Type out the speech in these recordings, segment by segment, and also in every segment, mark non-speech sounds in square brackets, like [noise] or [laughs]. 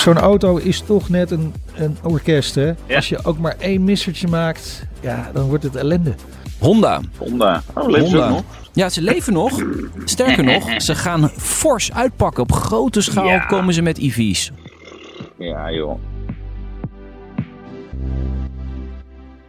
zo'n auto is toch net een, een orkest, hè? Als je ook maar één missertje maakt, ja, dan wordt het ellende. Honda. Honda. Oh, leven ze Honda. nog? Ja, ze leven nog. Sterker nog, ze gaan fors uitpakken. Op grote schaal Ja. komen ze met EV's. Ja, joh.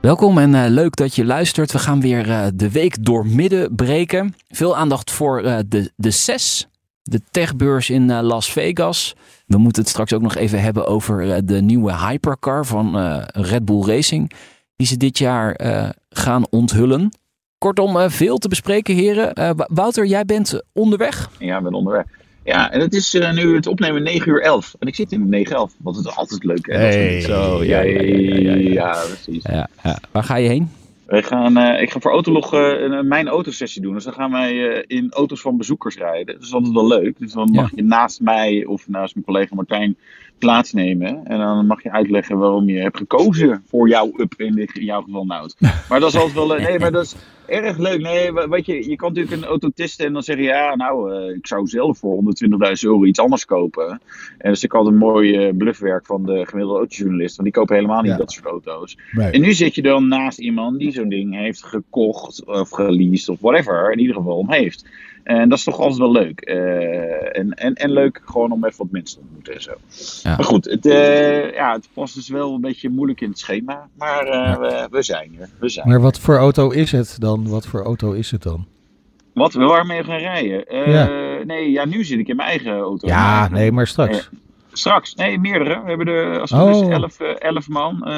Welkom en eh, leuk dat je luistert. We gaan weer eh, de week door midden breken. Veel aandacht voor eh, de, de CES, de techbeurs in eh, Las Vegas. We moeten het straks ook nog even hebben over eh, de nieuwe hypercar van eh, Red Bull Racing. Die ze dit jaar eh, gaan onthullen. Kortom, eh, veel te bespreken heren. Eh, Wouter, jij bent onderweg. Ja, ik ben onderweg. Ja, en het is eh, nu het opnemen 9 uur 11. En ik zit in 9 11, want het is altijd leuk. Hè? Dat Hey. is- Zo, ja, ja, ja, ja, ja, ja. Ja, precies. Ja, ja. Waar ga je heen? Wij gaan, eh, ik ga voor Autolog eh, een- mijn autosessie doen. Dus dan gaan wij eh, in auto's van bezoekers rijden. Dat is altijd wel leuk. Dus dan Ja. mag je naast mij of naast mijn collega Martijn plaatsnemen. En dan mag je uitleggen waarom je hebt gekozen voor jouw up, in, dit, in jouw geval Nout. Maar dat is altijd wel... nee, maar dat is erg leuk. Nee, weet je, je kan natuurlijk een auto testen en dan zeggen... Ja, nou, eh, ik zou zelf voor 120.000 euro iets anders kopen. En dat is natuurlijk altijd een mooi eh, bluffwerk van de gemiddelde autojournalist. Want die kopen helemaal niet Ja. dat soort auto's. Nee. En nu zit je dan naast iemand die zo'n ding heeft gekocht of geleased of whatever. In ieder geval om heeft. En dat is toch altijd wel leuk. Eh, en, en, en leuk gewoon om even wat mensen te ontmoeten en zo. Ja. Maar goed, het, eh, ja, het past dus wel een beetje moeilijk in het schema. Maar eh, we, we zijn er. We zijn. Maar wat voor auto is het dan? Wat voor auto is het dan? Wat, we waarmee gaan rijden? Ja. Nee, ja, nu zit ik in mijn eigen auto. Ja, Maar- nee, maar straks. Straks, nee, meerdere. We hebben er, als het is, Oh. elf, eh, elf man. eh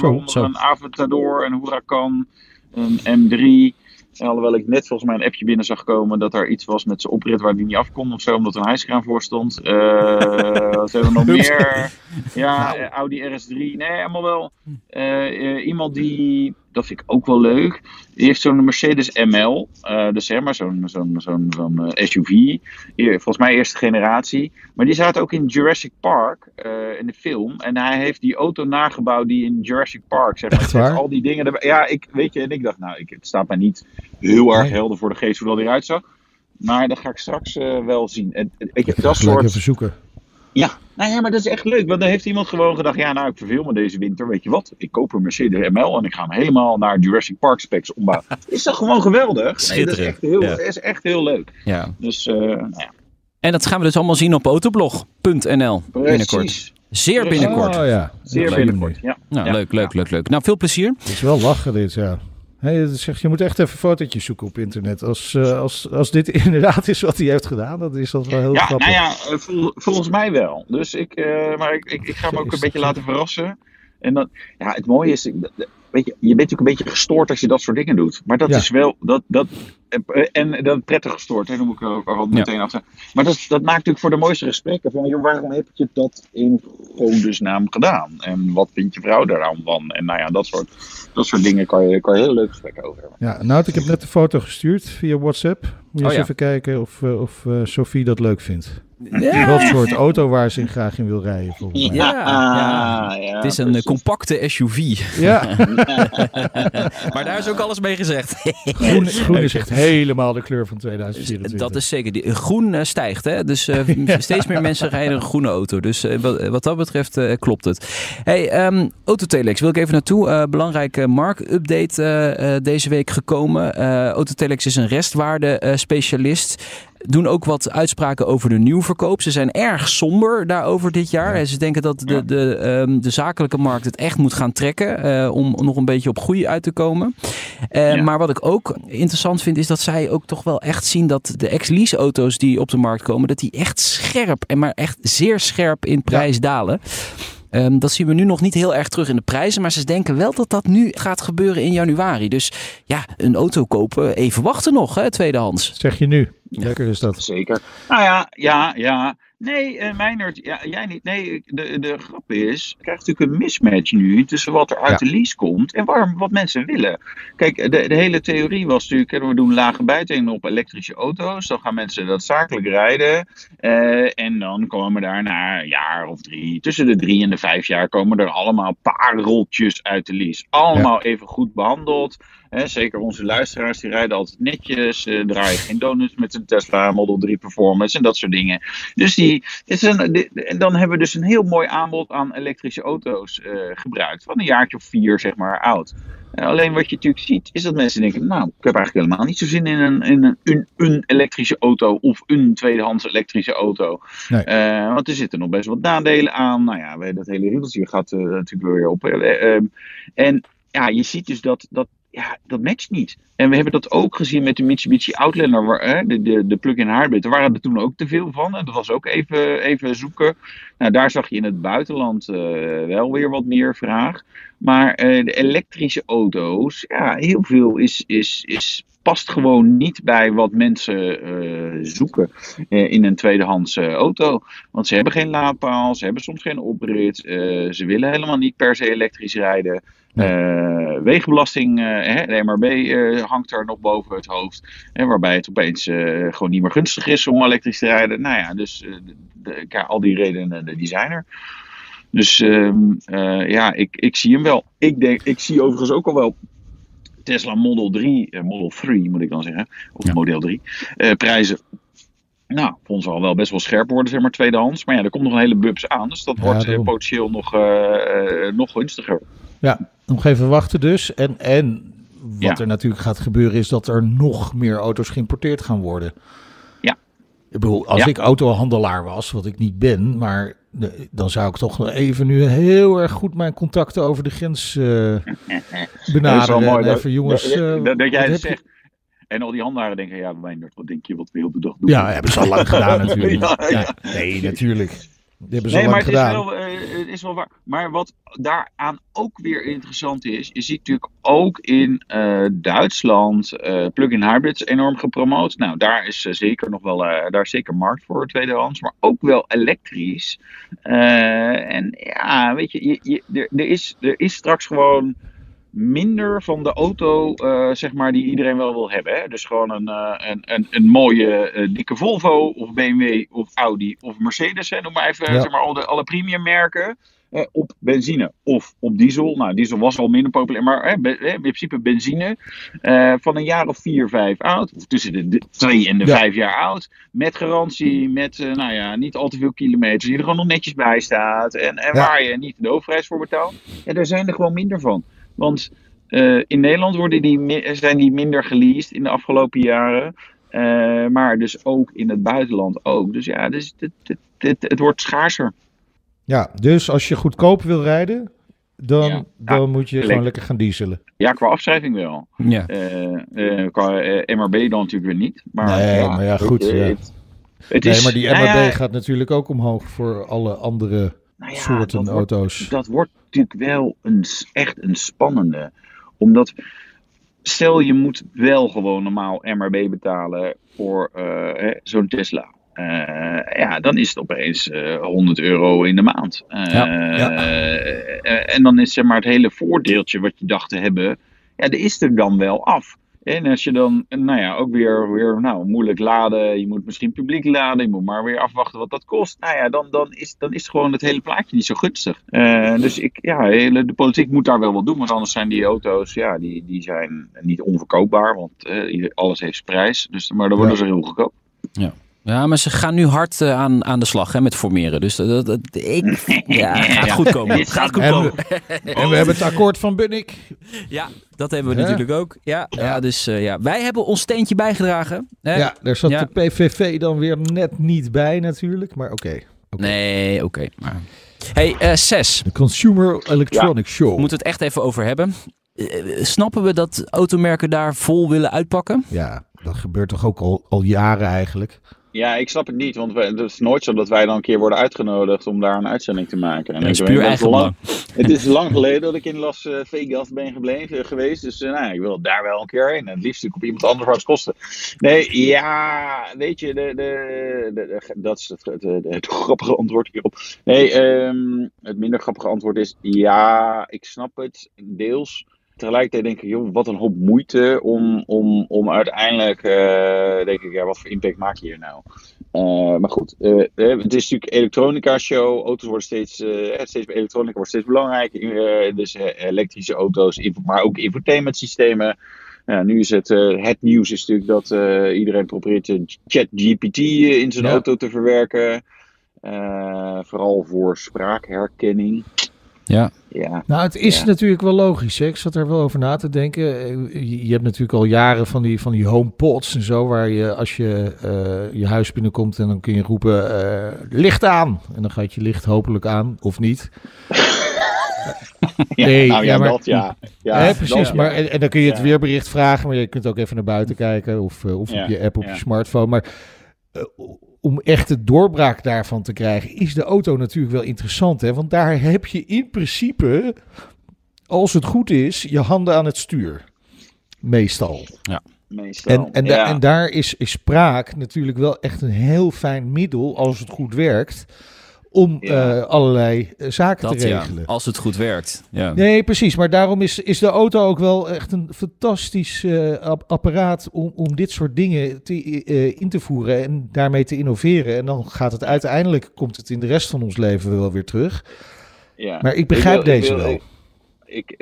waaronder zo. een Aventador, een Huracan, een M3. En alhoewel ik net volgens mij een appje binnen zag komen dat er iets was met zijn oprit waar die niet af kon of zo, omdat er een hijskraan voor stond. Eh, [laughs] wat hebben we nog meer? Ja, eh, Audi RS3. Nee, allemaal wel. Eh, iemand die, dat vind ik ook wel leuk, die heeft zo'n Mercedes ML. eh, dus zeg maar zo'n zo'n zo'n zo'n eh, SUV. Volgens mij eerste generatie. Maar die zaten ook in Jurassic Park, eh, in de film. En hij heeft die auto nagebouwd die in Jurassic Park, zeg maar. Waar? Al die dingen erbij. Ja, ik, weet je, en ik dacht, nou, ik, het staat mij niet heel erg helder voor de geest hoe dat eruit zag. Maar dat ga ik straks wel zien. En, weet je, dat soort... even zoeken. Ja, nou ja, maar dat is echt leuk. Want dan heeft iemand gewoon gedacht, ja, nou, ik verveel me deze winter. Weet je wat? Ik koop een Mercedes ML en ik ga hem helemaal naar Jurassic Park specs ombouwen. [laughs] is dat gewoon geweldig? Nee, dat is Schitterend, echt heel, ja. dat is echt heel leuk. Ja. Dus, eh nou ja, En dat gaan we dus allemaal zien op autoblog.nl binnenkort. Zeer binnenkort. Oh ja. Zeer binnenkort, ja. Nou, Ja. leuk, leuk, leuk, leuk. Nou, veel plezier. Het is wel lachen dit, ja. Zegt, je moet echt even fotootjes zoeken op internet. Als, eh, als, als dit [laughs] inderdaad is wat hij heeft gedaan, dan is dat wel heel Ja, grappig. nou ja, eh, vol- volgens mij wel. Dus ik, eh, maar ik, ik, ik ga me ook een beetje laten verrassen. En dan, ja, het mooie is, weet je, je bent natuurlijk een beetje gestoord als je dat soort dingen doet. Maar dat Ja. is wel, dat, dat, en dat prettig gestoord, hè, dan moet ik er ook al meteen achter. Maar dat, dat maakt natuurlijk voor de mooiste gesprekken van, joh, waarom heb je dat in godesnaam gedaan? En wat vindt je vrouw daar aan van? En nou ja, dat soort, dat soort dingen kan je, kan je heel leuk gesprekken over hebben. Ja, nou, ik heb net de foto gestuurd via WhatsApp. Moet je Oh eens ja. even kijken of, eh, of eh, Sophie dat leuk vindt. Wat soort auto waar ze in graag in wil rijden, volgens mij. Ja, ja. ja, Het is een eh, precies. compacte SUV. Ja, [laughs] maar daar is ook alles mee gezegd. groen, groen is echt helemaal de kleur van 2024. Dat is zeker. Die, groen eh, stijgt, hè? Dus eh, [laughs] steeds meer mensen rijden een groene auto. Dus eh, wat, wat dat betreft klopt het. Hey, ehm Autotelex wil ik even naartoe. Belangrijke marktupdate deze week gekomen. Autotelex is een restwaarde specialist. Doen ook wat uitspraken over de nieuwverkoop. Ze zijn erg somber daarover dit jaar. En Ze denken dat de, Ja. de, ehm, de zakelijke markt het echt moet gaan trekken. eh, om nog een beetje op groei uit te komen. Eh, Ja. Maar wat ik ook interessant vind, is dat zij ook toch wel echt zien dat de ex-lease auto's die op de markt komen, dat die echt scherp en maar echt zeer scherp in prijs dalen. Ehm, dat zien we nu nog niet heel erg terug in de prijzen, maar ze denken wel dat dat nu gaat gebeuren in januari. Dus ja, een auto kopen, even wachten nog, hè, tweedehands. Zeg je nu. Lekker is dat. Zeker. Nou ja, ja, ja. Nee, eh Meijnerd, ja, jij niet. Nee, de, de grap is, je krijgt natuurlijk een mismatch nu tussen wat er uit Ja. de lease komt en waar, wat mensen willen. Kijk, de, de hele theorie was natuurlijk, we doen lage bijtelling op elektrische auto's, dan gaan mensen dat zakelijk rijden eh, en dan komen daar na een jaar of drie, tussen de drie en de vijf jaar, komen er allemaal pareltjes uit de lease. Allemaal even goed behandeld, Hè, zeker onze luisteraars, die rijden altijd netjes, uh, draaien geen donuts met een Tesla Model 3 Performance en dat soort dingen. Dus die, is een, en dan hebben we dus een heel mooi aanbod aan elektrische auto's uh, gebruikt. Van een jaartje of vier, zeg maar, oud. alleen wat je natuurlijk ziet, is dat mensen denken, nou, ik heb eigenlijk helemaal niet zo zin in een, in een, een, een elektrische auto of een tweedehands elektrische auto. Nee. Want er zitten nog best wat nadelen aan. Nou ja, dat hele riedeltje gaat natuurlijk weer op. En ja, je ziet dus dat, dat ja, dat matcht niet. En we hebben dat ook gezien met de Mitsubishi Outlander, waar, de, de, de plug-in hybrid. Er waren er toen ook te veel van. En dat was ook even, even zoeken. Nou, daar zag je in het buitenland uh, wel weer wat meer vraag. Maar uh, de elektrische auto's, ja, heel veel is, is, is, past gewoon niet bij wat mensen uh, zoeken in een tweedehands auto. Want ze hebben geen laadpaal, ze hebben soms geen oprit, ze willen helemaal niet per se elektrisch rijden. Uh, wegenbelasting, uh, de MRB uh, hangt er nog boven het hoofd. Hè, waarbij het opeens gewoon niet meer gunstig is om elektrisch te rijden. Nou ja, dus de, de, al die redenen die zijn er. Dus ehm, ja, ik, ik zie hem wel. Ik, denk, ik zie overigens ook al wel Tesla Model 3, Model 3 moet ik dan zeggen, of ja. Model 3, prijzen nou, vond ze al wel best wel scherp worden, zeg maar, tweedehands. Maar ja, er komt nog een hele bubs aan. Dus dat wordt potentieel nog, uh, nog gunstiger. Ja, nog even wachten dus. En, en wat ja. er natuurlijk gaat gebeuren is dat er nog meer auto's geïmporteerd gaan worden. Ja. Ik bedoel, als ja. ik autohandelaar was, wat ik niet ben, maar dan zou ik toch even nu heel erg goed mijn contacten over de grens uh, [laughs] benaderen. mooi, en even, jongens, dat, dat, dat jij het zegt. En al die handelaren denken, ja, Wijndert, wat denk je wat we heel de dag doen? Ja, hebben ze al lang gedaan [laughs] natuurlijk. ja, ja. Nee, natuurlijk. Die hebben ze nee, al maar het gedaan. is, wel, uh, het is wel waar. Maar wat daaraan ook weer interessant is, je ziet natuurlijk ook in uh, Duitsland uh, plug-in hybrids enorm gepromoot. Nou, daar is zeker nog wel, daar is zeker markt voor tweedehands, maar ook wel elektrisch. en ja, weet je, je, je er, er, is, er is straks gewoon minder van de auto, uh, zeg maar, die iedereen wel wil hebben. Hè? Dus gewoon een, uh, een, een, een, mooie uh, dikke Volvo of BMW of Audi of Mercedes. Hè? Noem maar even ja. zeg maar, alle, alle premium merken. op benzine of op diesel. Nou, diesel was al minder populair, maar in principe benzine van een jaar of vier, vijf oud. Of tussen de twee en de ja. vijf jaar oud. Met garantie, met nou ja, niet al te veel kilometers. Die er gewoon nog netjes bij staat. En, en ja. waar je niet de hoofdprijs voor betaalt. Ja, daar zijn er gewoon minder van. Want uh, in Nederland worden die, zijn die minder geleased in de afgelopen jaren. Uh, maar dus ook in het buitenland ook. Dus ja, dus het, het, het, het, wordt schaarser. Ja, dus als je goedkoop wil rijden, dan, ja. dan ja, moet je lekker. gewoon lekker gaan dieselen. Ja, qua afschrijving wel. Ja. Uh, qua MRB dan natuurlijk weer niet. Maar, nee, ja, maar ja, goed. Het, ja. het, het nee, is, maar die MRB gaat natuurlijk ook omhoog voor alle andere nou soorten dat auto's. Wordt, dat wordt natuurlijk wel een, echt een spannende omdat, stel je moet wel gewoon normaal MRB betalen voor uh, zo'n Tesla. Uh, ja, dan is het opeens uh, 100 euro in de maand. Ja, ja. en dan is zeg maar het hele voordeeltje wat je dacht te hebben, ja, dat is er dan wel af. En als je dan, nou ja, ook weer, weer nou, moeilijk laden, je moet misschien publiek laden, je moet maar weer afwachten wat dat kost. Nou ja, dan, dan, is, dan is gewoon het hele plaatje niet zo gunstig. Uh, dus ik, ja, de politiek moet daar wel wat doen, want anders zijn die auto's, ja, die, die zijn niet onverkoopbaar, want uh, alles heeft prijs. Dus, maar dan worden ja. ze heel goedkoop. Ja. Ja, maar ze gaan nu hard uh, aan, aan de slag hè, met formeren. Dus dat, dat, ik, ja, het [laughs] gaat goed komen. Het gaat goed en, komen. En we hebben het akkoord van Bunnik. Ja, dat hebben we ja. natuurlijk ook. Ja, ja. ja dus uh, ja. wij hebben ons steentje bijgedragen. Hè? Ja, daar zat de PVV dan weer net niet bij natuurlijk. Maar oké. Okay. Okay. Nee, oké. Okay, maar... Hey, uh, Ses. De Consumer Electronic Show. We moeten het echt even over hebben. snappen we dat automerken daar vol willen uitpakken? Ja, dat gebeurt toch ook al, al jaren eigenlijk. Ja, ik snap het niet, want we, het is nooit zo dat wij dan een keer worden uitgenodigd om daar een uitzending te maken. En dat is puur eigen lang, Het is lang geleden dat ik in Las Vegas ben gebleven, geweest, dus uh, nou, ik wil daar wel een keer heen. En het liefst op iemand anders het kosten. Nee, ja, weet je, de, de, de, dat is het, het, het, het, grappige antwoord hierop. Nee, um, het minder grappige antwoord is ja, ik snap het deels tegelijkertijd denk ik, joh, wat een hoop moeite om, om, om uiteindelijk, uh, denk ik, ja, wat voor impact maak je hier nou? Uh, maar goed, uh, het is natuurlijk elektronica show. Auto's worden steeds, steeds elektronica wordt steeds belangrijker. dus elektrische auto's, maar ook infotainment systemen. nu is het, het nieuws is natuurlijk dat iedereen probeert ChatGPT in zijn auto te verwerken. vooral voor spraakherkenning. Ja. ja. Nou, het is natuurlijk wel logisch. Hè? Ik zat er wel over na te denken. Je, hebt natuurlijk al jaren van die, van die homepods en zo, waar je als je uh, je huis binnenkomt en dan kun je roepen uh, licht aan. En dan gaat je licht hopelijk aan, of niet. [laughs] nee, nou, ja, ja, maar, dat, ja. ja hè, precies, maar en, en, dan kun je het weerbericht vragen, maar je kunt ook even naar buiten kijken of, of op je app op je smartphone. Maar om echt de doorbraak daarvan te krijgen, is de auto natuurlijk wel interessant. Hè? Want daar heb je in principe, als het goed is, je handen aan het stuur. Meestal. Ja. Meestal. En, en, en daar is, is spraak natuurlijk wel echt een heel fijn middel, als het goed werkt om uh, allerlei uh, zaken dat, te regelen. Ja, als het goed werkt. Ja. Nee, precies. Maar daarom is, is de auto ook wel echt een fantastisch uh, apparaat om, om dit soort dingen te, in te voeren en daarmee te innoveren. En dan gaat het uiteindelijk, komt het in de rest van ons leven wel weer terug. Ja. Maar ik begrijp ik wil, deze ik wil, wel ik,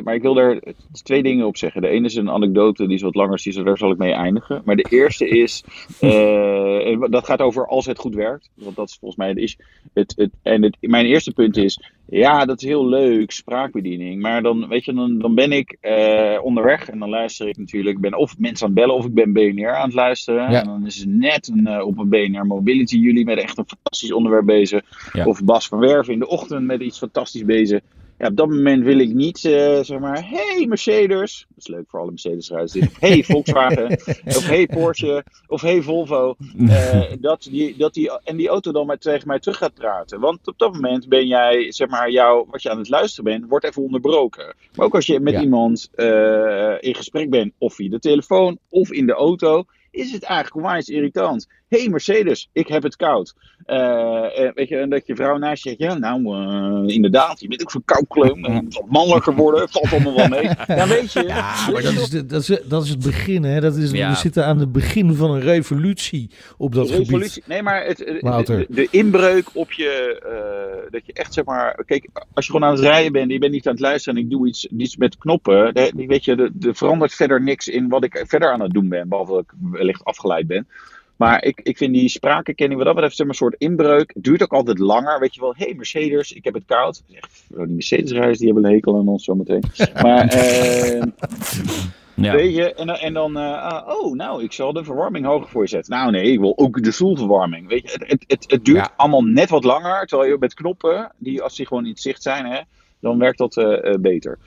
maar ik wil daar twee dingen op zeggen. De ene is een anekdote, die is wat langer, dus daar zal ik mee eindigen. Maar de eerste is, [laughs] uh, dat gaat over als het goed werkt. Want dat is volgens mij het Het, het, en het, mijn eerste punt is, ja, dat is heel leuk, spraakbediening. Maar dan, weet je, dan, dan ben ik uh, onderweg en dan luister ik natuurlijk. Ik ben of mensen aan het bellen of ik ben BNR aan het luisteren. Ja. En dan is het net een, uh, op een BNR Mobility jullie met echt een fantastisch onderwerp bezig. Ja. Of Bas van Werven in de ochtend met iets fantastisch bezig. Ja, op dat moment wil ik niet, uh, zeg maar, hey Mercedes. Dat is leuk voor alle Mercedes-ruiters. Hey Volkswagen. [laughs] of hey Porsche. Of hey Volvo. Uh, [laughs] dat die, dat die, en die auto dan maar tegen mij terug gaat praten. Want op dat moment ben jij, zeg maar, jou, wat je aan het luisteren bent, wordt even onderbroken. Maar ook als je met ja. iemand uh, in gesprek bent, of via de telefoon, of in de auto is het eigenlijk onwijs irritant. hey Mercedes, ik heb het koud. Uh, weet je, en dat je vrouw naast je zegt, ja nou, uh, inderdaad, je bent ook zo'n koukleum. Wat mannelijker geworden, valt allemaal wel mee. [laughs] Ja, weet je. Ja, maar dat is, de, dat, is, dat is het begin, hè. Dat is, ja. We zitten aan het begin van een revolutie op dat revolutie. gebied. Nee, maar het, de, de, inbreuk op je, uh, dat je echt, zeg maar, kijk, als je gewoon aan het rijden bent, je bent niet aan het luisteren en ik doe iets, iets met knoppen, de, weet je, er verandert verder niks in wat ik verder aan het doen ben, behalve dat ik wellicht afgeleid ben. Maar ik, ik vind die spraakherkenning, wat dat betreft, een soort inbreuk. Het duurt ook altijd langer. Weet je wel, hey Mercedes, ik heb het koud. Echt, die Mercedes-rijders, die hebben een hekel aan ons zometeen. Maar, [laughs] eh, ja. weet je, en, en dan, uh, oh, nou, ik zal de verwarming hoger voor je zetten. Nou nee, ik wil ook de stoelverwarming. Weet je, het, het, het, duurt allemaal net wat langer. Terwijl je met knoppen, die, als die gewoon in het zicht zijn, hè, dan werkt dat uh, beter.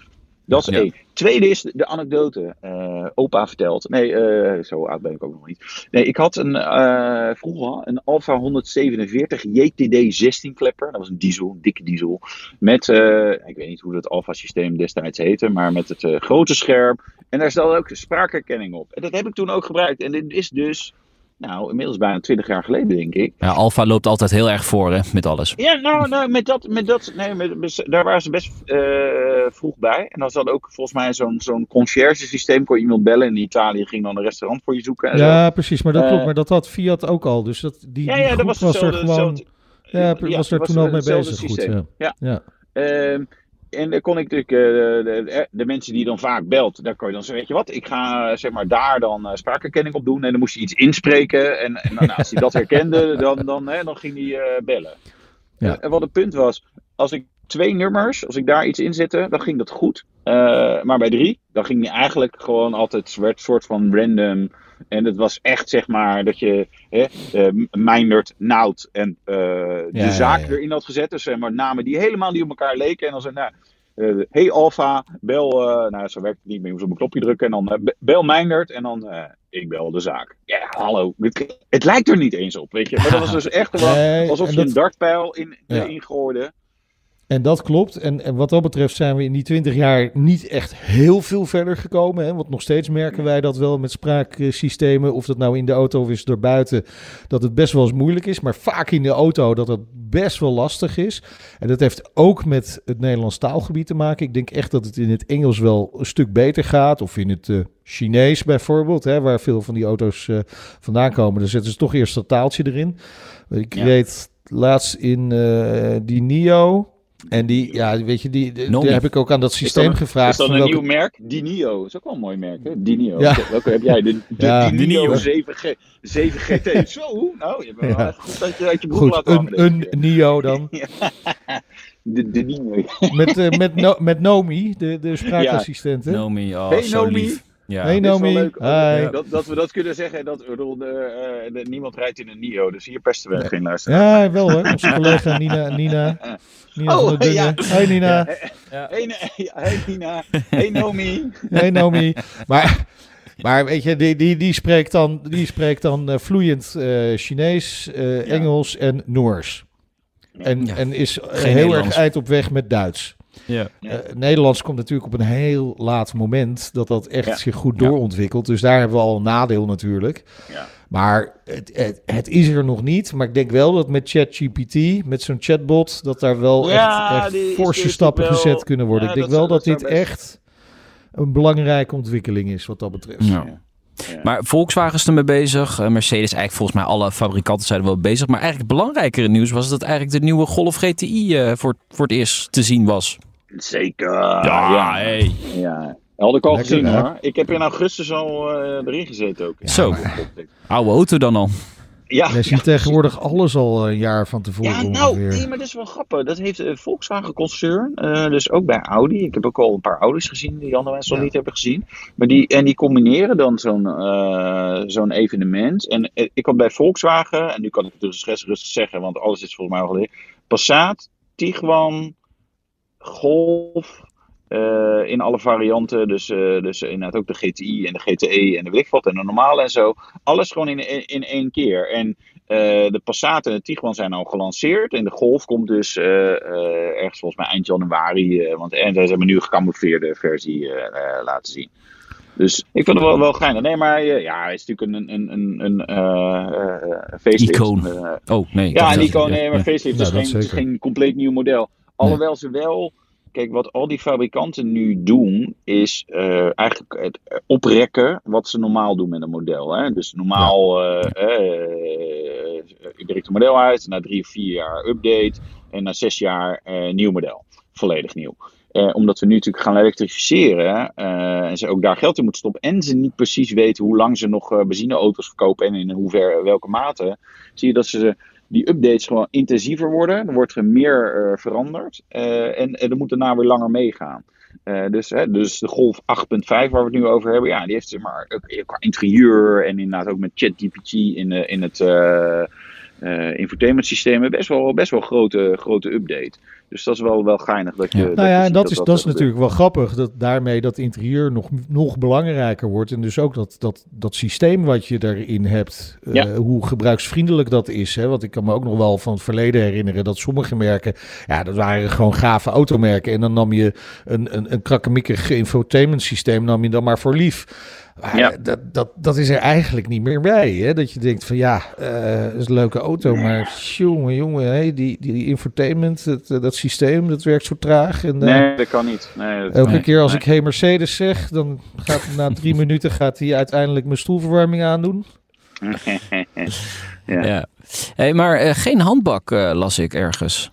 Dat is één. Tweede is de anekdote. Uh, opa vertelt. Nee, uh, zo oud ben ik ook nog niet. Nee, ik had een, uh, vroeger een Alfa 147 JTD 16 klepper. Dat was een diesel, een dikke diesel. Met, ik weet niet hoe dat Alfa systeem destijds heette, maar met het grote scherm. En daar stelde ook spraakherkenning op. En dat heb ik toen ook gebruikt. En dit is dus nou, inmiddels bijna twintig jaar geleden, denk ik. Ja, Alfa loopt altijd heel erg voor, hè, met alles. Ja, nou, nou met dat, met dat nee, met, daar waren ze best uh, vroeg bij. En dan zat ook volgens mij zo'n zo'n concierge systeem. Kon je iemand bellen in Italië, ging dan een restaurant voor je zoeken. En ja, zo. precies, maar dat uh, klopt. Maar dat had Fiat ook al. Dus dat, die, ja, ja, die dat was, was er gewoon... Ja, ja, was er toen al mee bezig. Goed, ja. ja. ja. Uh, en dan kon ik natuurlijk, uh, de, de, mensen die dan vaak belt, daar kon je dan zeggen, weet je wat, ik ga zeg maar daar dan uh, spraakherkenning op doen. En dan moest je iets inspreken. En, en dan, als hij dat herkende, [laughs] dan, dan, hè, dan ging hij uh, bellen. Ja. En wat het punt was, als ik twee nummers, als ik daar iets in zette, dan ging dat goed. maar bij drie, dan ging hij eigenlijk gewoon altijd, werd een soort van random... En het was echt, zeg maar, dat je hè, uh, Meindert, Nout en uh, de ja, zaak ja, ja. erin had gezet. Dus zeg maar namen die helemaal niet op elkaar leken. En dan zei nou, uh, hey Alfa, bel, nou zo werkt het niet meer, je moest op een knopje drukken. En dan bel Meindert en dan ik bel de zaak. Ja, hallo, het, het, lijkt er niet eens op, weet je. Maar dat was dus echt gewoon alsof je dat... een dartpijl in, ingooide. En dat klopt. En, en wat dat betreft zijn we in die 20 jaar niet echt heel veel verder gekomen. Hè? Want nog steeds merken wij dat wel met spraaksystemen, of dat nou in de auto of is buiten, dat het best wel eens moeilijk is. Maar vaak in de auto dat het best wel lastig is. En dat heeft ook met het Nederlands taalgebied te maken. Ik denk echt dat het in het Engels wel een stuk beter gaat. Of in het uh, Chinees bijvoorbeeld, hè, waar veel van die auto's uh, vandaan komen. Dan zetten ze toch eerst dat taaltje erin. Ik reed laatst in uh, die NIO. En die, ja, weet je, die, die daar heb ik ook aan dat systeem gevraagd. Is dat een welke... nieuw merk? Dinio. Dat is ook wel een mooi merk, hè? Dinio. Ja. Welke heb jij? De, de ja. Dinio 7G, 7 GT. Zo, nou, je bent wel goed dat je uit je broek goed, laat een, een Nio dan. [laughs] de, de Nio. met, uh, met, [laughs] no, met Nomi, de, de spraakassistent. Ja. Nomi, oh, hey, zo Nomi. lief. Ja. Hey Nomi. Leuk, Hi. Dat, dat we dat kunnen zeggen. Dat, bedoel, de, uh, niemand rijdt in een NIO, dus hier pesten we nee. geen luisteraar. Ja, wel hoor. Onze collega Nina, Nina, Nina oh, van de ja. Hey Nina. Ja. Hey, hey Nina. Hey Nomi. Hey Nomi. Maar... Maar weet je, die, die, die spreekt dan, die spreekt dan uh, vloeiend uh, Chinees, uh, ja. Engels en Noors. En, ja. en is heel erg eind op weg met Duits. Ja. Uh, Nederlands komt natuurlijk op een heel laat moment dat dat echt ja. zich goed doorontwikkelt. Dus daar hebben we al een nadeel natuurlijk. Ja. Maar het, het, het, is er nog niet. Maar ik denk wel dat met ChatGPT, met zo'n chatbot, dat daar wel echt, echt forse stappen wel, gezet kunnen worden. ik denk wel dat, dat dit echt een belangrijke ontwikkeling is wat dat betreft. Ja. Maar Volkswagen is ermee bezig. Mercedes, eigenlijk volgens mij alle fabrikanten zijn er wel bezig. Maar eigenlijk belangrijkere nieuws was dat eigenlijk de nieuwe Golf GTI uh, voor, voor het eerst te zien was. Zeker. Ja, ja. Hey. ja. Had ik al Lekker, gezien hè? hoor. Ik heb in augustus al uh, erin gezeten ook. Ja, Zo. Oude auto dan al. Ja, Jij ziet tegenwoordig alles al een jaar van tevoren ja, nou, ongeveer. Nee, maar dat is wel grappig. Dat heeft uh, Volkswagen concern, uh, dus ook bij Audi. Ik heb ook al een paar Audi's gezien die andere mensen nog niet hebben gezien. Maar die, en die combineren dan zo'n uh, zo'n evenement. En ik had bij Volkswagen, en nu kan ik het dus rustig zeggen, want alles is volgens mij al geleerd. Passat, Tiguan, Golf, uh, in alle varianten. Dus, uh, dus inderdaad ook de GTI en de GTE en de weet en de normale en zo. Alles gewoon in, in, in één keer. En uh, de Passat en de Tiguan zijn al gelanceerd. En de Golf komt dus ergens volgens mij eind januari. want en ze hebben nu een gecamoufleerde versie laten zien. Dus ik vind het wel, wel geinig. Nee, maar ja, hij is natuurlijk een, een, een, een uh, facelift. Icoon. oh, nee. Ja, een icoon. Nee, maar facelift ja, is geen, geen compleet nieuw model. Alhoewel ze wel Kijk, wat al die fabrikanten nu doen, is uh, eigenlijk het oprekken wat ze normaal doen met een model. Hè? Dus normaal, uh, uh, je brengt een model uit, na drie of vier jaar update en na zes jaar nieuw model. Volledig nieuw. omdat we nu natuurlijk gaan elektrificeren en ze ook daar geld in moeten stoppen en ze niet precies weten hoe lang ze nog benzineauto's verkopen en in hoeverre, welke mate, zie je dat ze die updates gewoon intensiever worden. Er wordt er meer uh, veranderd. Uh, en, er moet daarna weer langer meegaan. Uh, dus, hè, dus de Golf 8.5 waar we het nu over hebben, ja, die heeft zeg maar qua interieur en inderdaad ook met ChatGPT in, in het infotainment systemen best wel, best wel grote, grote update. Dus dat is wel, wel geinig dat je. Ja. nou ja, en dat, is, dat, is natuurlijk wel grappig. Dat daarmee dat interieur nog, nog belangrijker wordt. En dus ook dat, dat, dat systeem wat je daarin hebt. Uh, ja. Hoe gebruiksvriendelijk dat is. Hè? Want ik kan me ook nog wel van het verleden herinneren dat sommige merken. Ja, dat waren gewoon gave automerken. En dan nam je een, een, een krakkemikkig infotainment systeem. nam je dan maar voor lief. Maar ja. dat, dat, dat is er eigenlijk niet meer bij. Hè? Dat je denkt van ja, uh, dat is een leuke auto, maar jongen, jongen, hey, die, die, die infotainment, dat, dat systeem, dat werkt zo traag. En, uh, nee, dat kan niet. Nee, dat elke nee, keer als nee. ik hey Mercedes zeg, dan gaat na [laughs] drie minuten gaat hij uiteindelijk mijn stoelverwarming aandoen. [laughs] ja. ja. Hey, maar uh, geen handbak las ik ergens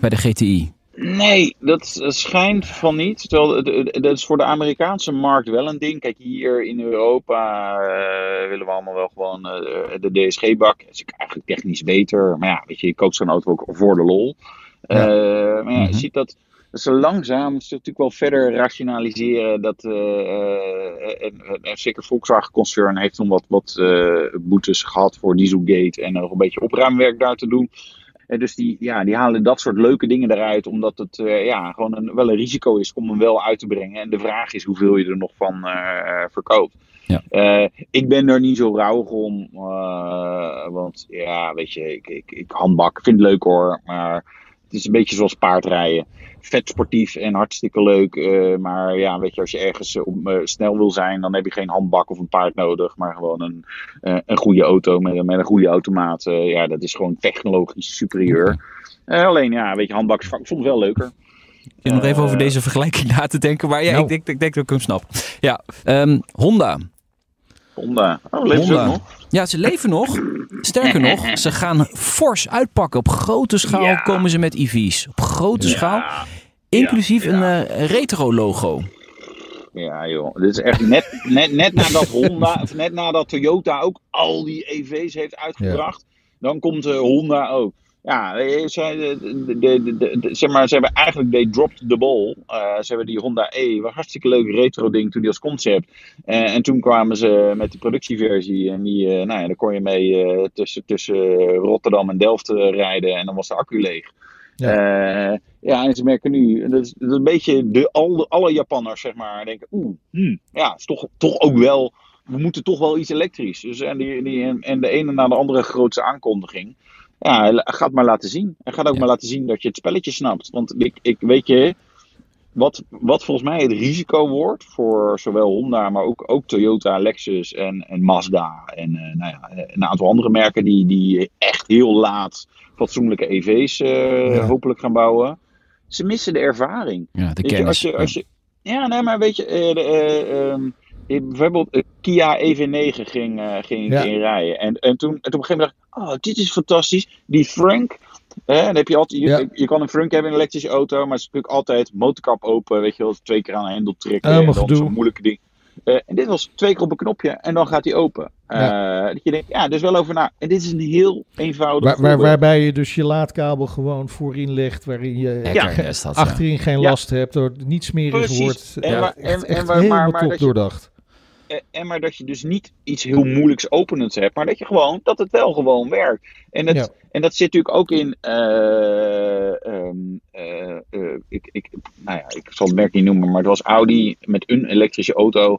bij de GTI. Nee, dat schijnt van niet. Terwijl dat is voor de Amerikaanse markt wel een ding. Kijk, hier in Europa uh, willen we allemaal wel gewoon uh, de DSG-bak. Dat is eigenlijk technisch beter. Maar ja, weet je, je koopt zo'n auto ook voor de lol. Ja. Maar ja, je mm -hmm. ziet dat, dat ze langzaam ze natuurlijk wel verder rationaliseren. Dat, en, en, zeker Volkswagen-concern heeft nog wat, wat boetes gehad voor Dieselgate. En nog een beetje opruimwerk daar te doen. En dus die, ja, die halen dat soort leuke dingen eruit, omdat het uh, ja, gewoon een, wel een risico is om hem wel uit te brengen. En de vraag is hoeveel je er nog van uh, verkoopt. Ja. Uh, ik ben er niet zo rauwig om, want ja, weet je, ik, ik, ik handbak, vind het leuk hoor, maar is een beetje zoals paardrijden. Vet sportief en hartstikke leuk. maar ja, weet je, als je ergens snel wil zijn, dan heb je geen handbak of een paard nodig. Maar gewoon een, een goede auto met, met een goede automaat. ja, dat is gewoon technologisch superieur. alleen, ja, weet je, handbak is soms wel leuker. Ik nog even over deze vergelijking na te denken. Maar ja, nou. ik, denk, ik denk dat ik hem snap. Ja, um, Honda. Honda. Oh, leven Honda. ze nog? Ja, ze leven nog. Sterker nog, [laughs] ze gaan fors uitpakken. Op grote schaal komen ze met EV's. Op grote schaal. Inclusief een uh, retro logo. Ja, joh. Dit is echt net, net, net nadat [laughs] Honda, of net nadat Toyota ook al die EV's heeft uitgebracht. Dan komt uh, Honda ook. Ja, ze, de, de, de, zeg maar, ze hebben eigenlijk, they dropped the ball. Uh, ze hebben die Honda E, was hartstikke leuk retro ding toen die als concept. Uh, en toen kwamen ze met de productieversie en die, uh, nou ja, daar kon je mee tussen, tussen Rotterdam en Delft rijden en dan was de accu leeg. Ja, ja en ze merken nu, dat is, dat is een beetje de, al, alle Japanners zeg maar, denken, oeh, hmm, ja, is toch, toch ook wel, we moeten toch wel iets elektrisch. Dus, en, die, die, en de ene na de andere grootste aankondiging ja, ga het maar laten zien. En ga ook maar laten zien dat je het spelletje snapt. Want ik, ik weet je, wat, wat volgens mij het risico wordt voor zowel Honda, maar ook, ook Toyota, Lexus en, en Mazda. En uh, nou ja, een aantal andere merken die, die echt heel laat fatsoenlijke EV's uh, eh, hopelijk gaan bouwen. Ze missen de ervaring. Ja, de kennis. als je, als je, ja, nee, maar weet je, uh, bijvoorbeeld Kia EV9 ging, ging ik in rijden. En, en, toen, en toen op een gegeven moment dacht oh, dit is fantastisch. Die Frank, hè, dan heb je altijd, je, je, kan een Frank hebben in een elektrische auto, maar het is natuurlijk altijd motorkap open, weet je wel, twee keer aan een hendel trekken. en dan zo'n moeilijke ding. Uh, en dit was twee keer op een knopje en dan gaat hij open. Uh, Dat je denkt, ja, dus wel over na. En dit is een heel eenvoudig. Waar, waarbij je dus je laadkabel gewoon voorin legt, waarin je ja. achterin geen last hebt, door niet smerig wordt. En, ja, echt, en, en, helemaal maar, top doordacht. Eh, en maar dat je dus niet iets heel moeilijks openends hebt, maar dat je gewoon, dat het wel gewoon werkt. En, het, en dat zit natuurlijk ook in, uh, um, uh, ik, ik, nou ja, ik zal het merk niet noemen, maar het was Audi met een elektrische auto.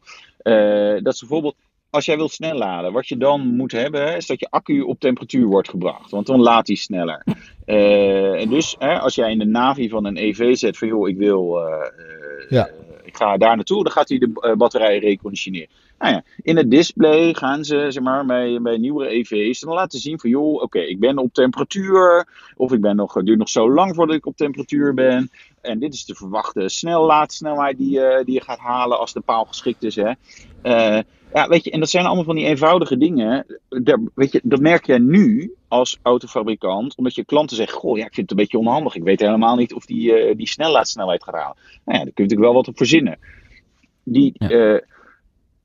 dat ze bijvoorbeeld, als jij wilt snel laden, wat je dan moet hebben, is dat je accu op temperatuur wordt gebracht. Want dan laat hij sneller. en dus, als jij in de navi van een EV zet van, joh, ik wil... ja ik ga daar naartoe, dan gaat hij de batterij reconditioneren. Nou ja, in het display gaan ze, zeg maar, bij, bij nieuwere EV's dan laten zien van, joh, oké, ik ben op temperatuur, of ik ben nog, het duurt nog zo lang voordat ik op temperatuur ben. En dit is de verwachte snellaadsnelheid die, uh, die je gaat halen als de paal geschikt is. Hè. Uh, ja, weet je, en dat zijn allemaal van die eenvoudige dingen. Daar, weet je, dat merk jij nu als autofabrikant, omdat je klanten zeggen: Goh, ja, ik vind het een beetje onhandig. Ik weet helemaal niet of die, uh, die snellaadsnelheid gaat halen. Nou ja, daar kun je natuurlijk wel wat op verzinnen. Die, ja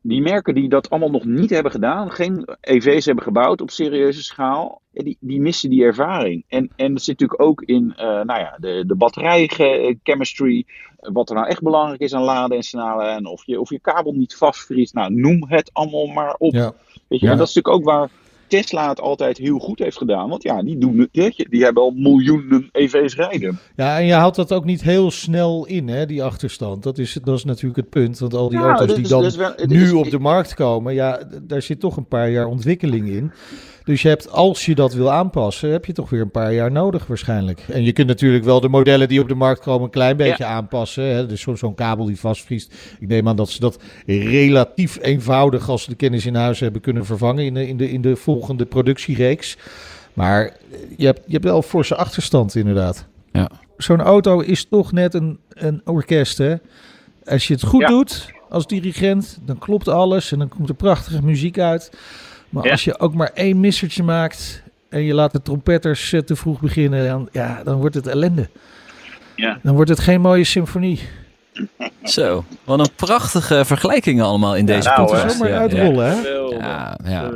die merken die dat allemaal nog niet hebben gedaan, geen EV's hebben gebouwd op serieuze schaal, die, die missen die ervaring. En, en dat zit natuurlijk ook in uh, nou ja, de, de batterijchemistry, wat er nou echt belangrijk is aan laden en snellen, en of je, of je kabel niet vastvriest. Nou, noem het allemaal maar op. Ja. Weet je, en dat is natuurlijk ook waar Tesla het altijd heel goed heeft gedaan. Want ja, die, doen, die, die hebben al miljoenen EV's rijden. Ja, en je houdt dat ook niet heel snel in, hè, die achterstand. Dat is, dat is natuurlijk het punt. Want al die auto's die dan nu op de markt komen, ja, daar zit toch een paar jaar ontwikkeling in. Dus je hebt, als je dat wil aanpassen, heb je toch weer een paar jaar nodig waarschijnlijk. En je kunt natuurlijk wel de modellen die op de markt komen een klein beetje aanpassen. Hè? Dus zo'n kabel die vastvriest. Ik neem aan dat ze dat relatief eenvoudig, als ze de kennis in huis hebben, kunnen vervangen in de, in de, in de volgende productiereeks. Maar je hebt, je hebt wel forse achterstand inderdaad. Ja. Zo'n auto is toch net een, een orkest hè. Als je het goed doet als dirigent, dan klopt alles en dan komt er prachtige muziek uit. Maar als je ook maar één missertje maakt en je laat de trompetters te vroeg beginnen, dan, ja, dan wordt het ellende. Ja. Dan wordt het geen mooie symfonie. [laughs] Zo, wat een prachtige vergelijkingen allemaal in deze nou, podcast. uitrollen, hè? Ja, ja.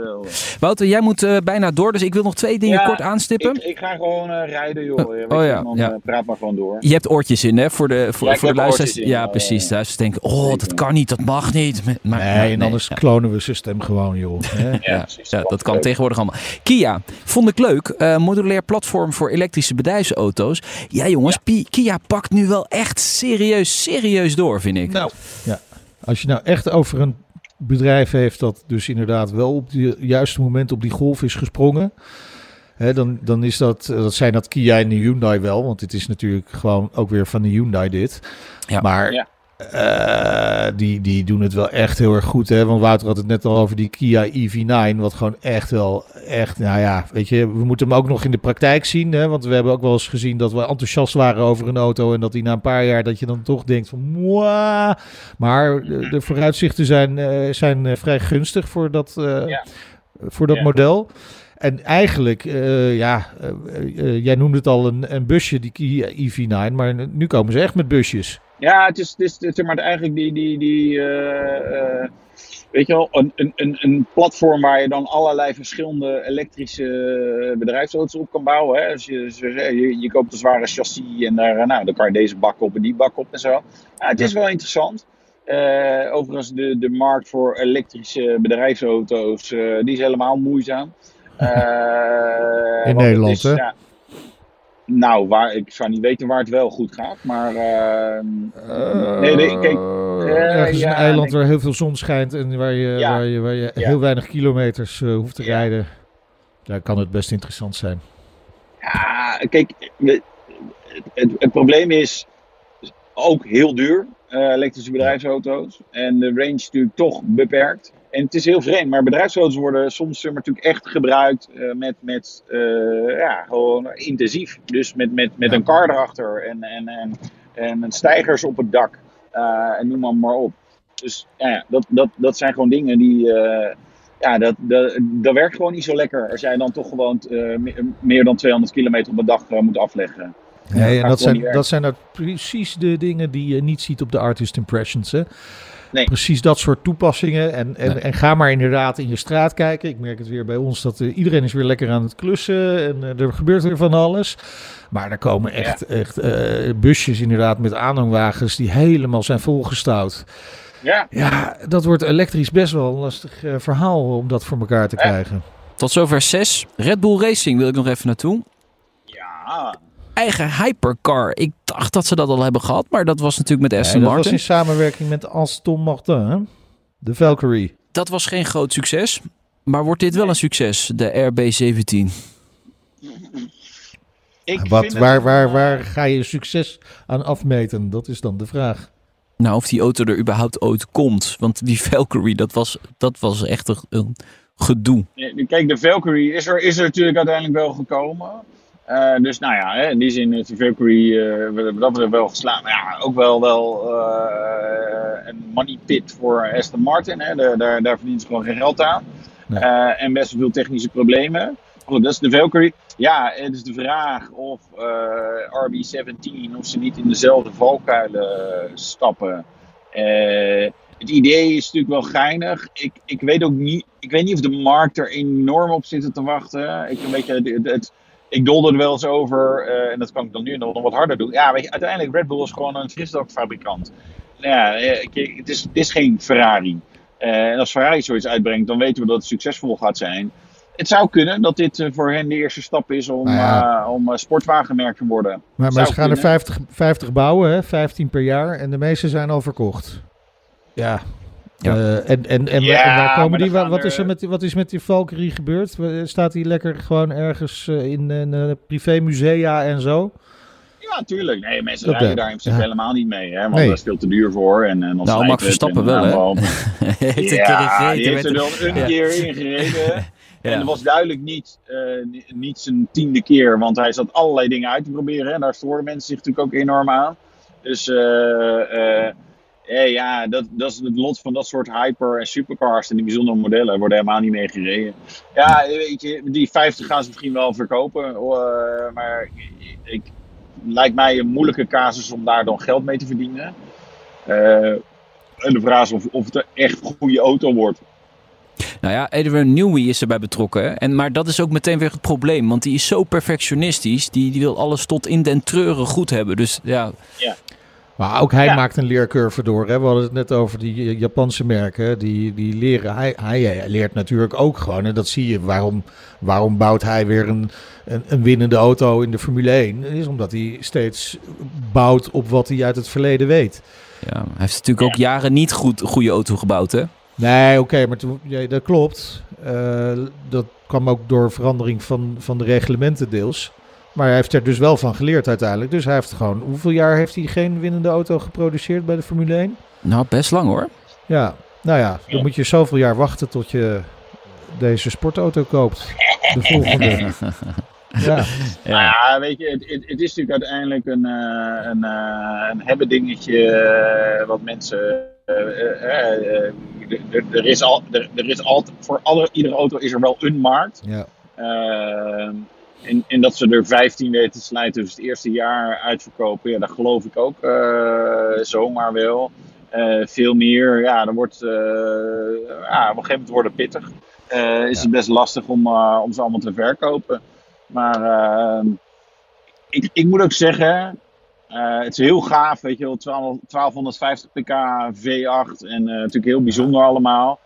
Wouter, jij moet uh, bijna door, dus ik wil nog twee dingen kort aanstippen. Ik, ik ga gewoon uh, rijden, joh. Oh, oh ja, dan, ja. Uh, praat maar gewoon door. Je hebt oortjes in, hè, voor de, voor, voor de luisteraars. Ja, precies. Thuis denken, oh, dat kan niet, dat mag niet. Maar, nee, en anders klonen we stem gewoon, joh. [laughs] ja, ja, dat kan tegenwoordig allemaal. Kia, vond ik leuk. modulair platform voor elektrische bedrijfsauto's. Ja, jongens, Kia pakt nu wel echt serieus, serieus door, vind ik. Nou, ja. Als je nou echt over een bedrijf heeft dat dus inderdaad wel op het juiste moment op die golf is gesprongen. Hè, dan, dan is dat, dat zijn dat Kia en de Hyundai wel. Want dit is natuurlijk gewoon ook weer van de Hyundai dit. Ja. Maar ja. Uh, die, die doen het wel echt heel erg goed. Hè? Want Wouter had het net al over die Kia EV9. Wat gewoon echt wel, echt, nou ja, weet je, we moeten hem ook nog in de praktijk zien. Hè? Want we hebben ook wel eens gezien dat we enthousiast waren over een auto. En dat die na een paar jaar, dat je dan toch denkt van, Mwah! Maar de, vooruitzichten zijn, uh, zijn uh, vrij gunstig voor dat, ja. voor dat ja. model. En eigenlijk, ja, jij noemde het al een, een busje, die Kia EV9. Maar nu komen ze echt met busjes. Ja, het is, het is zeg maar eigenlijk die, die, die uh, uh, weet je wel, een, een, een platform waar je dan allerlei verschillende elektrische bedrijfsauto's op kan bouwen. Hè. Dus je, je, je koopt een zware chassis en daar, nou, dan kan je deze bak op en die bak op en zo. Ja, het is wel interessant. Uh, overigens, de, de markt voor elektrische bedrijfsauto's, die is helemaal moeizaam. In Nederland, hè? Ja, nou, waar, ik zou niet weten waar het wel goed gaat, maar... Uh, nee, nee, kijk... Uh, ja, een eiland waar heel veel zon schijnt en waar je, waar je, waar je heel weinig kilometers uh, hoeft te rijden. Daar kan het best interessant zijn. Ja, kijk, het, het, het probleem is ook heel duur, elektrische bedrijfsauto's. En de range is natuurlijk toch beperkt. En het is heel vreemd, maar bedrijfsauto's worden soms maar, natuurlijk echt gebruikt uh, met, met uh, ja, gewoon intensief. Dus met, met, met een kar erachter en, en, en, en stijgers op het dak. Uh, en noem maar, maar op. Dus ja, dat, dat, dat zijn gewoon dingen die. ja, dat, dat, dat werkt gewoon niet zo lekker als jij dan toch gewoon meer dan 200 kilometer op een dag moet afleggen. Nee, en dat zijn, dat zijn nou precies de dingen die je niet ziet op de Artist Impressions. Hè? Nee. Precies dat soort toepassingen. En, en, en ga maar inderdaad in je straat kijken. Ik merk het weer bij ons dat uh, iedereen is weer lekker aan het klussen. En uh, er gebeurt weer van alles. Maar er komen echt, echt uh, busjes inderdaad met aanhangwagens die helemaal zijn volgestouwd. Ja. ja, dat wordt elektrisch best wel een lastig verhaal om dat voor elkaar te krijgen. Tot zover 6. Red Bull Racing wil ik nog even naartoe. Eigen hypercar. Ik dacht dat ze dat al hebben gehad, maar dat was natuurlijk met Aston Martin. Dat was in samenwerking met Aston Martin, de Valkyrie. Dat was geen groot succes, maar wordt dit wel een succes, de RB17? Ik Wat, waar, waar, waar ga je succes aan afmeten? Dat is dan de vraag. Nou, of die auto er überhaupt ooit komt. Want die Valkyrie, dat was, dat was echt een, gedoe. Kijk, de Valkyrie is er, is er natuurlijk uiteindelijk wel gekomen. Uh, dus nou ja, in die zin is de Valkyrie uh, dat we wel geslaagd. Maar ja, ook wel, wel uh, een money pit voor Aston Martin. Hè. Daar, daar, daar verdient ze gewoon geen geld aan. Nee. en best wel veel technische problemen. Goed, dat is de Valkyrie. Ja, het is de vraag of RB17, of ze niet in dezelfde valkuilen stappen. het idee is natuurlijk wel geinig. Ik, ik weet ook niet, ik weet niet of de markt er enorm op zit te wachten. Ik een beetje het, het ik dolde er wel eens over, uh, en dat kan ik dan nu nog, nog wat harder doen. Ja, weet je, uiteindelijk Red Bull is gewoon een frisdrankfabrikant. Nou ja, eh, het is, het is geen Ferrari. Uh, en als Ferrari zoiets uitbrengt, dan weten we dat het succesvol gaat zijn. Het zou kunnen dat dit voor hen de eerste stap is om, nou ja. uh, om sportwagenmerk te worden. Maar, maar ze gaan er 50, 50 bouwen, hè? 15 per jaar. En de meeste zijn al verkocht. Ja, ja. Uh, en, en, en, ja, en, waar komen die? Wat, is er met, wat is met die Valkyrie gebeurd? Staat die lekker gewoon ergens uh, in een uh, privémusea en zo? Ja, tuurlijk. Nee, mensen rijden daar in principe ja. helemaal niet mee. Hè, want nee. dat is veel te duur voor. En, en nou, Max Verstappen wel, hè? [laughs] heeft ja, die heeft er wel een keer in gereden. [laughs] Ja. En dat was duidelijk niet, uh, niet zijn tiende keer, want hij zat allerlei dingen uit te proberen. En daar stoorden mensen zich natuurlijk ook enorm aan. Dus uh, uh, eh, ja, dat, dat is het lot van dat soort hyper- en supercars en die bijzondere modellen worden helemaal niet mee gereden. Ja, weet je, die 50 gaan ze misschien wel verkopen, uh, maar ik, lijkt mij een moeilijke casus om daar dan geld mee te verdienen. Uh, en de vraag is of, of het een echt goede auto wordt. Nou ja, Edwin Newey is erbij betrokken. En, maar dat is ook meteen weer het probleem. Want die is zo perfectionistisch. Die, die wil alles tot in den treuren goed hebben. Dus ja, ja. Maar ook hij maakt een leercurve door. Hè? We hadden het net over die Japanse merken. Die, die leren. Hij, hij leert natuurlijk ook gewoon. En dat zie je. Waarom, waarom bouwt hij weer een, een, een winnende auto in de Formule 1? Dat is omdat hij steeds bouwt op wat hij uit het verleden weet. Ja, hij heeft natuurlijk ook jaren niet goed goede auto gebouwd, hè? Nee, oké, maar toen, ja, dat klopt. dat kwam ook door verandering van, van de reglementen deels. Maar hij heeft er dus wel van geleerd uiteindelijk. Dus hij heeft gewoon... Hoeveel jaar heeft hij geen winnende auto geproduceerd bij de Formule 1? Nou, best lang hoor. Ja, nou ja, dan moet je zoveel jaar wachten tot je deze sportauto koopt. De volgende. [laughs] ja. ja. weet je, het, het, is natuurlijk uiteindelijk een, uh, een, uh, een hebben dingetje uh, wat mensen. er is al, er, is altijd, voor alle, iedere auto is er wel een markt. Ja. En, en, dat ze er 15 weten te slijten, dus het eerste jaar uitverkopen, ja, dat geloof ik ook zomaar wel. veel meer, ja, dan wordt, ja, op een gegeven moment wordt het pittig. is het best lastig om, om ze allemaal te verkopen. Maar uh, ik, ik moet ook zeggen, het is heel gaaf, weet je wel, 1250 pk V8 en natuurlijk heel bijzonder allemaal.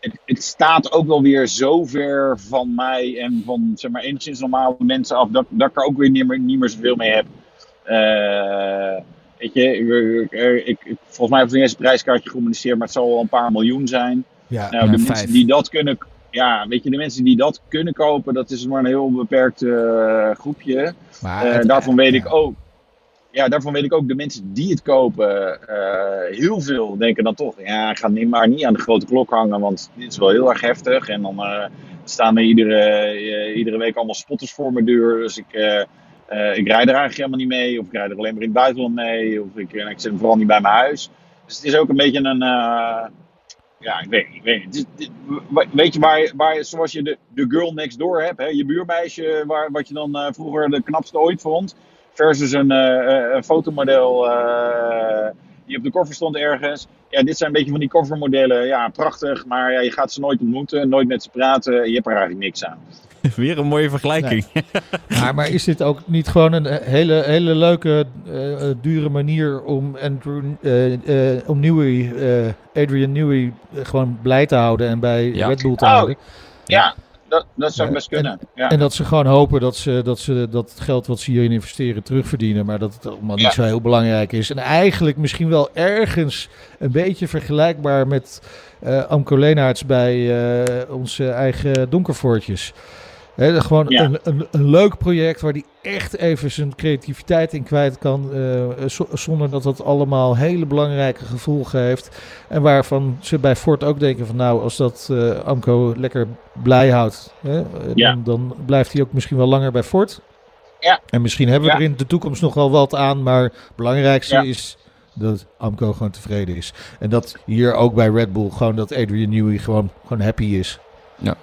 Het, het, staat ook wel weer zo ver van mij en van zeg maar enigszins normale mensen af dat, dat ik er ook weer niet meer, niet meer zoveel mee heb. Uh, weet je, ik, ik, volgens mij heb ik het eerste prijskaartje gecommuniceerd, maar het zal wel een paar miljoen zijn. Ja, nou, de mensen die dat kunnen, ja, weet je, de mensen die dat kunnen kopen, dat is maar een heel beperkt uh, groepje. Maar uh, daarvan weet ik ook. Ja, daarvan weet ik ook, de mensen die het kopen, uh, heel veel denken dan toch, ja, ga niet, maar niet aan de grote klok hangen, want dit is wel heel erg heftig. En dan staan er iedere, iedere week allemaal spotters voor mijn deur, dus ik, ik rijd er eigenlijk helemaal niet mee, of ik rijd er alleen maar in het buitenland mee, of ik, ik zit vooral niet bij mijn huis. Dus het is ook een beetje een ja, ik weet, ik weet Weet je waar, waar zoals je de, de girl next door hebt, hè, je buurmeisje, waar, wat je dan vroeger de knapste ooit vond, versus een, uh, een fotomodel uh, die op de koffer stond ergens. Ja, dit zijn een beetje van die covermodellen. Ja, prachtig, maar ja, je gaat ze nooit ontmoeten, nooit met ze praten. Je hebt er eigenlijk niks aan. [laughs] Weer een mooie vergelijking. maar, maar, is dit ook niet gewoon een hele, hele leuke, uh, dure manier om, Andrew, uh, uh, om Newey, Adrian Newey gewoon blij te houden en bij Red Bull te oh, houden? Ja, dat, dat zou best kunnen. En, ja. en, dat ze gewoon hopen dat ze, dat ze dat geld wat ze hierin investeren terugverdienen. Maar dat het allemaal niet zo heel belangrijk is. En eigenlijk misschien wel ergens een beetje vergelijkbaar met uh, Amco Leenaerts bij onze eigen donkervoortjes gewoon een, een, een, leuk project waar hij echt even zijn creativiteit in kwijt kan. Uh, zonder dat dat allemaal hele belangrijke gevolgen heeft. En waarvan ze bij Ford ook denken van nou, als dat uh, Amco lekker blij houdt, hè, dan, dan, blijft hij ook misschien wel langer bij Ford. Ja. En misschien hebben we er in de toekomst nog wel wat aan. Maar het belangrijkste is dat Amco gewoon tevreden is. En dat hier ook bij Red Bull gewoon dat Adrian Newey gewoon, gewoon happy is. Ja.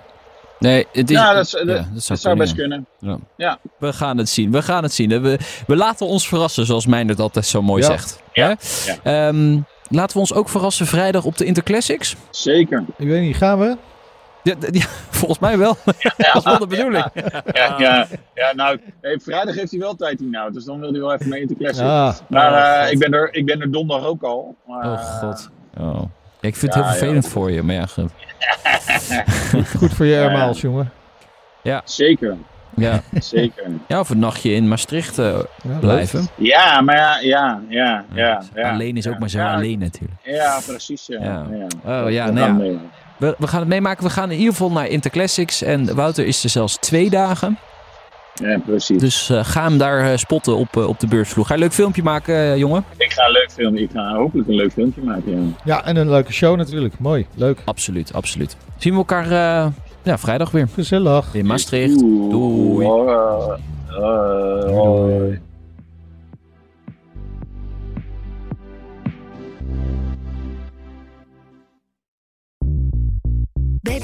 Nee, het is, ja, dat, dat, zou, best kunnen. Ja. ja. We gaan het zien. We gaan het zien. We, we laten ons verrassen, zoals Meijnerd altijd zo mooi zegt. Ja. Um, laten we ons ook verrassen vrijdag op de Interclassics. Zeker. Ik weet niet, gaan we? Ja, [laughs] volgens mij wel. [laughs] dat is wel de bedoeling. Ja, ja, ja, nou, vrijdag heeft hij wel tijd in nou, dus dan wil hij wel even mee Interclassics. Ah, maar uh, ik, ben er, ik ben er donderdag ook al. Maar, oh god. Oh. Ik vind het heel vervelend voor je, maar ja, goed. Goed voor je airmiles, jongen. Ja. Zeker. Ja. Zeker. [laughs] Ja, of een nachtje in Maastricht uh, blijven. Ja, maar ja, ja, ja, ja, ja Alleen is ook maar zo alleen natuurlijk. Ja, precies. Ja. ja. Oh ja, nee. We, we gaan het meemaken. We gaan in ieder geval naar Interclassics. En Wouter is er zelfs twee dagen. Ja, precies. Dus uh, ga hem daar uh, spotten op, uh, op de beursvloer. Ga je een leuk filmpje maken, jongen? Ik ga een leuk filmpje. Ik ga hopelijk een leuk filmpje maken, ja. Ja, en een leuke show natuurlijk. Mooi, leuk. Absoluut, absoluut. Zien we elkaar ja, vrijdag weer. Gezellig. In Maastricht. Doei.